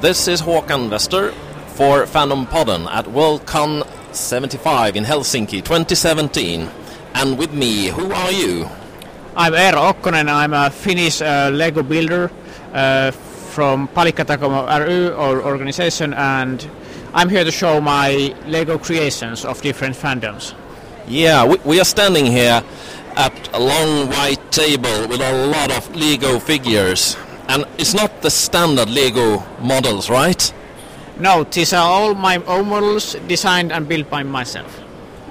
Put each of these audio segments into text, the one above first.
This is Håkan Wester for Fandom Podden at Worldcon 75 in Helsinki 2017. And with me, who are you? I'm Eero Okkonen. I'm a Finnish uh, Lego builder uh, from Palikkatakomo ry or organization, and I'm here to show my Lego creations of different fandoms. Yeah, we, we are standing here at a long white table with a lot of Lego figures. And it's not the standard Lego models, right? No, these are all my own models designed and built by myself.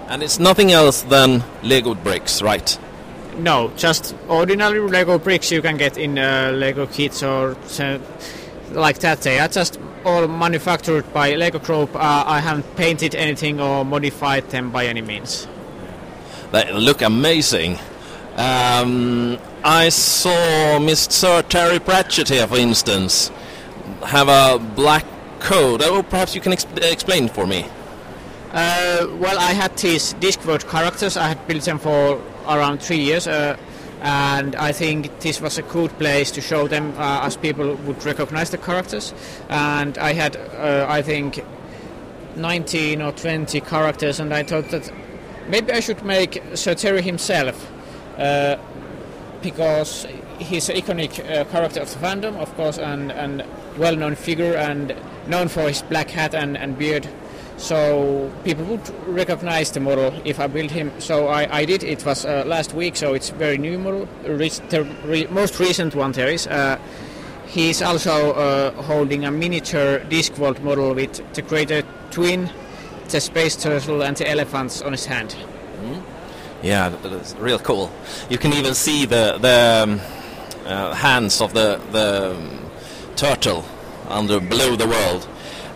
And it's nothing else than Lego bricks, right? No, just ordinary Lego bricks you can get in uh, Lego kits or uh, like that. They are just all manufactured by Lego Group. Uh, I haven't painted anything or modified them by any means. They look amazing. Um, I saw Mr. Terry Pratchett here, for instance, have a black coat. Oh, perhaps you can exp- explain for me. Uh, well, I had these Discworld characters. I had built them for around three years, uh, and I think this was a good place to show them uh, as people would recognize the characters. And I had, uh, I think, 19 or 20 characters, and I thought that maybe I should make Sir Terry himself. Uh, because he's an iconic uh, character of the fandom, of course, and, and well-known figure, and known for his black hat and, and beard. So people would recognize the model if I built him. So I, I did. It was uh, last week, so it's very new model. Re- the re- most recent one there is. Uh, he's also uh, holding a miniature Discworld model with the Great A'Tuin, the space turtle, and the elephants on his hand. Yeah, that's real cool. You can even see the the um, uh, hands of the the um, turtle under below the world.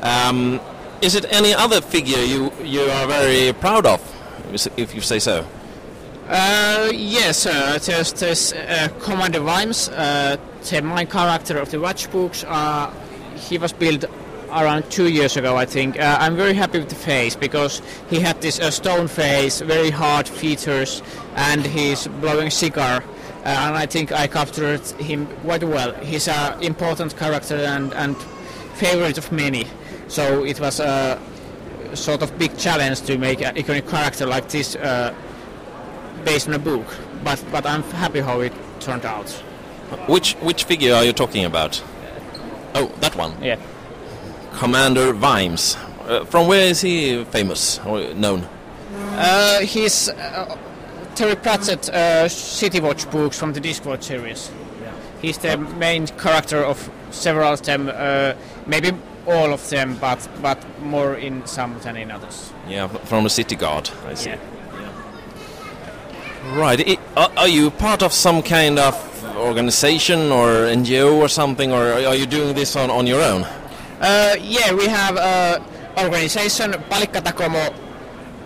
Um, is it any other figure you you are very proud of, if you say so? Uh, yes, uh, there's this uh, Commander Vimes, uh, the main character of the Watch books. Uh, he was built around two years ago, I think. Uh, I'm very happy with the face because he had this uh, stone face, very hard features, and he's blowing a cigar. Uh, and I think I captured him quite well. He's an important character and, and favorite of many. So it was a sort of big challenge to make an iconic character like this uh, based on a book. But but I'm happy how it turned out. Which which figure are you talking about? Oh, that one. Yeah. Commander Vimes. Uh, from where is he famous or known? Uh, he's uh, Terry Pratchett uh, City Watch books from the Discworld series. He's the main character of several of them, uh, maybe all of them, but but more in some than in others. Yeah, from the City Guard. I see. Yeah. Right. I, are, are you part of some kind of organization or NGO or something, or are you doing this on, on your own? Uh, yeah, we have an organization, Palikkatakomo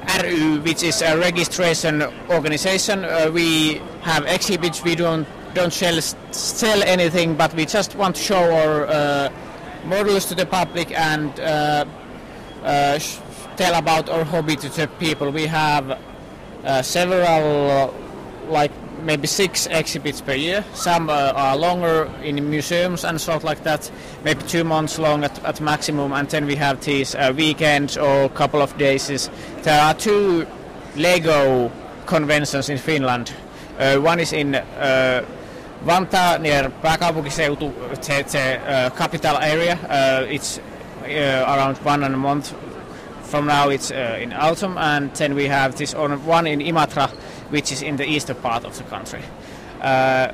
ry, which is a registration organization. Uh, we have exhibits. We don't don't sell sell anything, but we just want to show our uh, models to the public and uh, uh, sh- tell about our hobby to the people. We have uh, several, uh, like maybe six exhibits per year. Some uh, are longer in museums and sort like that, maybe two months long at, at maximum. And then we have these uh, weekends or couple of days. There are two Lego conventions in Finland. Uh, one is in uh, Vantaa near pääkaupunkiseutu, the, the uh, capital area. Uh, it's around one and a month from now it's in autumn and then we have this one in Imatra which is in the eastern part of the country. Uh,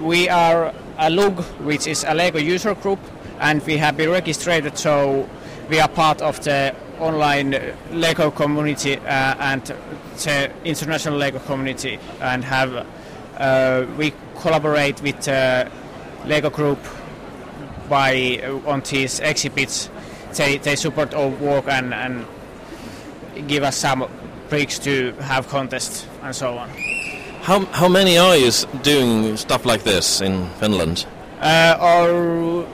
we are a LUG which is a Lego user group and we have been registered so we are part of the online Lego community uh, and the international Lego community and have uh, we collaborate with the Lego group by uh, on these exhibits they, they support our work and, and give us some bricks to have contests and so on. How, how many are you doing stuff like this in Finland? Uh, our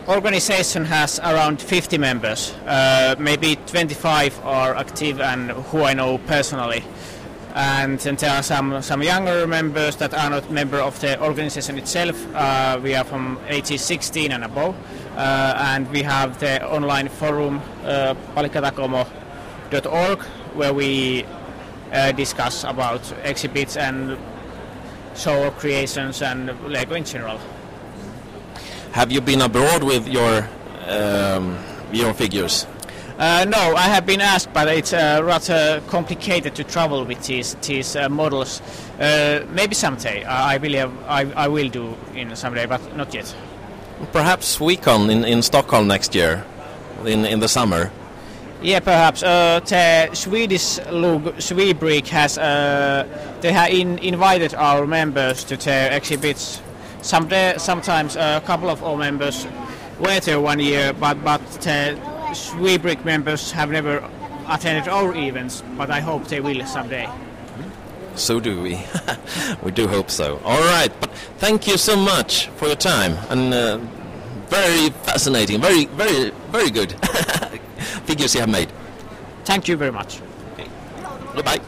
organization has around 50 members. Uh, maybe 25 are active and who I know personally. And then there are some, some younger members that are not member of the organization itself. Uh, we are from ages 16 and above. uh, and we have the online forum uh, where we uh, discuss about exhibits and show creations and Lego in general. Have you been abroad with your um, your figures? Uh, no, I have been asked, but it's uh, rather complicated to travel with these these uh, models. Uh, maybe someday. I, I believe I, I will do in someday, but not yet. Perhaps WeCon in, in Stockholm next year, in in the summer. Yeah, perhaps. Uh, the Swedish Lug has uh, they have in, invited our members to their exhibits. Someday, sometimes a couple of our members were there one year, but but the Swebrick members have never attended our events. But I hope they will someday. So do we. we do hope so. All right, but thank you so much for your time and uh, very fascinating, very very very good figures you have made. Thank you very much. Goodbye.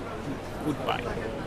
Goodbye.